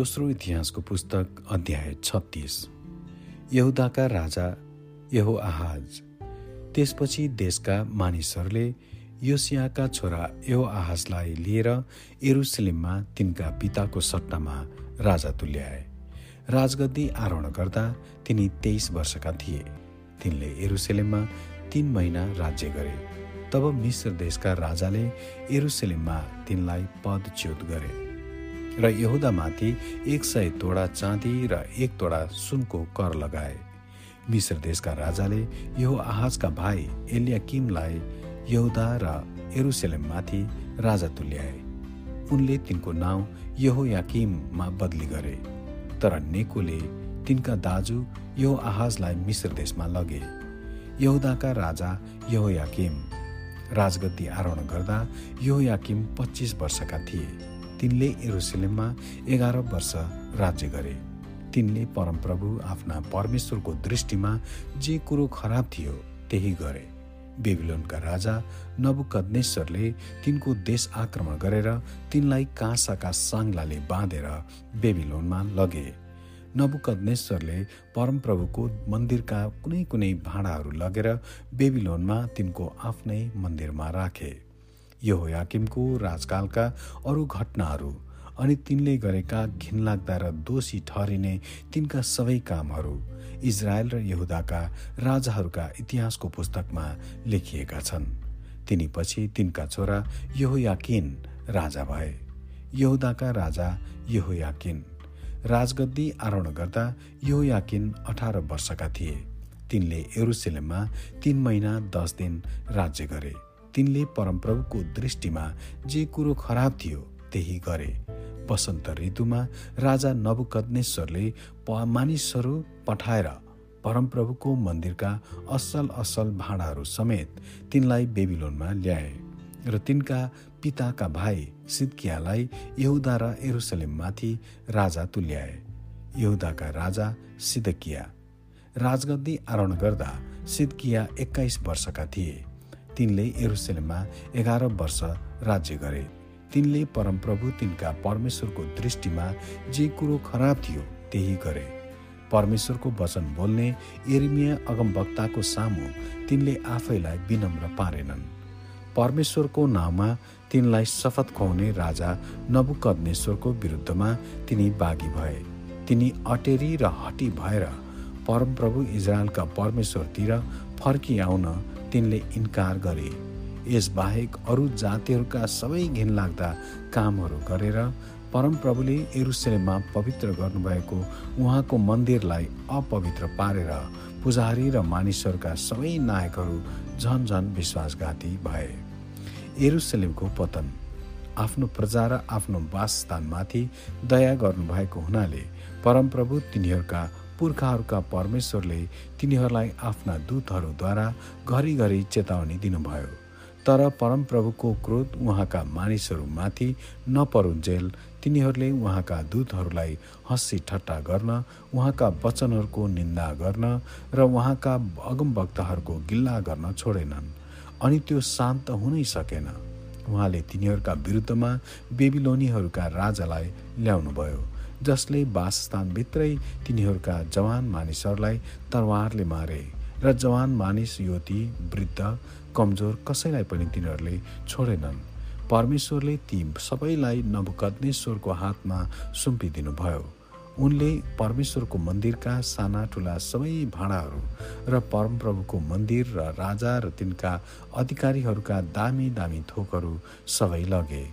दोस्रो इतिहासको पुस्तक अध्याय छत्तिस। यहुदाका राजा यहो आहाज त्यसपछि देशका मानिसहरूले योसियाका छोरा यो आहाजलाई लिएर एरुसलेममा तिनका पिताको सट्टामा राजा तुल्याए। राजगद्दी आरोहण गर्दा तिनी तेइस वर्षका थिए। तिनले एरुसलेममा तीन महिना राज्य गरे। तब मिश्र देशका राजाले एरुसलेममा तिनलाई पदच्युत गरे। र यहुदामाथि एक सय तोडा चाँदी र एक तोडा सुनको कर लगाए। मिश्र देशका राजाले यो आहाजका भाइ एलियाकिमलाई यहुदा र एरुसलेममाथि राजा तुल्याए। उनले तिनको नाउँ यहो याकिममा बदली गरे। तर नेकोले तिनका दाजु यो आहाजलाई मिश्र देशमा लगे। यहुदाका राजा यहो याकिम राजगद्दी आरोहण गर्दा यो याकिम पच्चिस वर्षका थिए। तिनले एरुसलेममा एघार वर्ष राज्य गरे। तिनले परमप्रभु आफ्ना परमेश्वरको दृष्टिमा जे कुरो खराब थियो त्यही गरे। बेबिलोनका राजा नबुकदनेश्वरले तिनको देश आक्रमण गरेर तिनलाई काँसाका साङ्लाले बाँधेर बेबिलोनमा लगे। नबुकदनेश्वरले परमप्रभुको मन्दिरका कुनै कुनै भाँडाहरू लगेर बेबिलोनमा तिनको आफ्नै मन्दिरमा राखे। यहोयाकिमको राजकालका अरू घटनाहरू अनि तिनले गरेका घिनलाग्दा र दोषी ठहरिने तिनका सबै कामहरू इजरायल र यहुदाका राजाहरूका इतिहासको पुस्तकमा लेखिएका छन्। तिनी पछि तिनका छोरा यहोयाकिन राजा भए। यहुदाका राजा यहोयाकिन। राजगद्दी आरोहण गर्दा यहोयाकिन अठार वर्षका थिए। तिनले एरुसलेममा तीन महिना दस दिन राज्य गरे। तिनले परमप्रभुको दृष्टिमा जे कुरो खराब थियो त्यही गरे। वसन्त ऋतुमा राजा नवकदनेश्वरले मानिसहरू पठाएर परमप्रभुको मन्दिरका असल असल भाँडाहरू समेत तिनलाई बेबिलोनमा ल्याए र तिनका पिताका भाइ सिद्कियालाई यहुदा र एरुसलेममाथि राजा तुल्याए। यहुदाका राजा सिदकिया। राजगद्दी आरोहण गर्दा सिद्किया एक्काइस वर्षका थिए। तिनले एरुसलेममा एघार वर्ष राज्य गरे। तिनले परमप्रभु तिनका परमेश्वरको दृष्टिमा जे कुरो खराब थियो त्यही गरे। परमेश्वरको वचन बोल्ने एरिमिया अगमवक्ताको सामु तिनले आफैलाई विनम्र पारेनन्। परमेश्वरको नाउँमा तिनलाई शपथ खुवाउने राजा नबुकदनेश्वरको विरुद्धमा तिनी बाघी भए। तिनी अटेरी र हटी भएर परमप्रभु इजरायलका परमेश्वरतिर फर्किआउन तिनले इन्कार गरे। यसबाहेक अरू जातिहरूका सबै घिनलाग्दा कामहरू गरेर परमप्रभुले एरुसलेममा पवित्र गर्नुभएको उहाँको मन्दिरलाई अपवित्र पारेर पुजारी र मानिसहरूका सबै नायकहरू झन झन विश्वासघाती भए। एरुसलेमको पतन। आफ्नो प्रजा र आफ्नो वासस्थानमाथि दया गर्नुभएको हुनाले परमप्रभु तिनीहरूका पुर्खाहरूका परमेश्वरले तिनीहरूलाई आफ्ना दूतहरूद्वारा घरिघरि चेतावनी दिनुभयो। तर परमप्रभुको क्रोध उहाँका मानिसहरूमाथि नपरुन्जेल तिनीहरूले उहाँका दूतहरूलाई हँसी ठट्टा गर्न उहाँका वचनहरूको निन्दा गर्न र उहाँका अगमभक्तहरूको गिल्ला गर्न छोडेनन् अनि त्यो शान्त हुनै सकेन। उहाँले तिनीहरूका विरुद्धमा बेबिलोनीहरूका राजालाई ल्याउनुभयो। जसले वासस्थानभित्रै तिनीहरूका जवान मानिसहरूलाई तरवारले मारे र जवान मानिस युवती वृद्ध कमजोर कसैलाई पनि तिनीहरूले छोडेनन्। परमेश्वरले ती सबैलाई नवकदनेश्वरको हातमा सुम्पिदिनुभयो। उनले परमेश्वरको मन्दिरका साना ठुला सबै भाँडाहरू र परमप्रभुको मन्दिर र राजा र तिनका अधिकारीहरूका दामी दामी थोकहरू सबै लगे।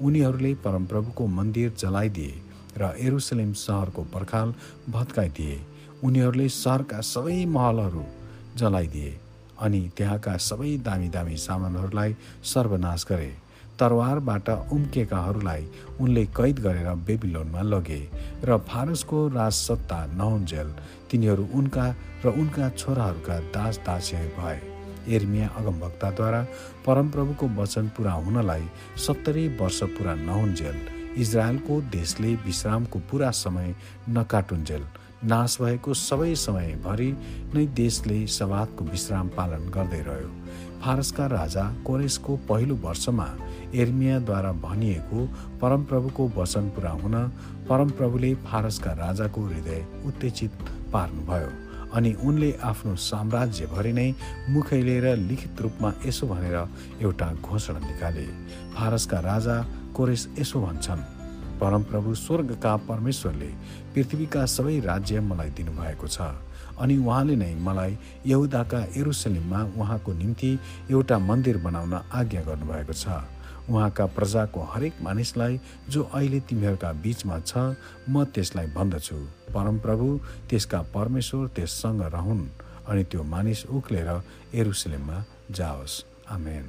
उनीहरूले परमप्रभुको मन्दिर जलाइदिए। र एरुसलेम सहरको पर्खाल भत्काइदिए। उनीहरूले सहरका सबै महलहरू जलाइदिए अनि त्यहाँका सबै दामी दामी सामानहरूलाई सर्वनाश गरे। तरवारबाट उम्केकाहरूलाई उनले कैद गरेर बेबिलोनमा लगे र फारसको राजसत्ता नहुन्जेल तिनीहरू उनका र उनका छोराहरूका दास दास्य भए। एर्मिया अगमभक्ताद्वारा परमप्रभुको वचन पुरा हुनलाई सत्तरी वर्ष पुरा नहुन्जेल इजरायलको देशले विश्रामको पुरा समय नकाटुन्जेल। नाश भएको सबै समयभरि नै देशले सवादको विश्राम पालन गर्दै रह्यो। फारसका राजा कोरेसको पहिलो वर्षमा एर्मियाद्वारा भनिएको परमप्रभुको वचन पुरा हुन परमप्रभुले फारसका राजाको हृदय उत्तेजित पार्नुभयो अनि उनले आफ्नो साम्राज्यभरि नै मुखै लिएर लिखित रूपमा यसो भनेर एउटा घोषणा निकाले। फारसका राजा कोरेस यसो भन्छन्। परमप्रभु स्वर्गका परमेश्वरले पृथ्वीका सबै राज्य मलाई दिनुभएको छ अनि उहाँले नै मलाई यहुदाका एरुसलिममा उहाँको निम्ति एउटा मन्दिर बनाउन आज्ञा गर्नुभएको छ। उहाँका प्रजाको हरेक मानिसलाई जो अहिले तिमीहरूका बीचमा छ म त्यसलाई भन्दछु। परमप्रभु त्यसका परमेश्वर त्यससँग रहन् अनि त्यो मानिस उक्लेर एरुसलेममा जाओस्। आमेन।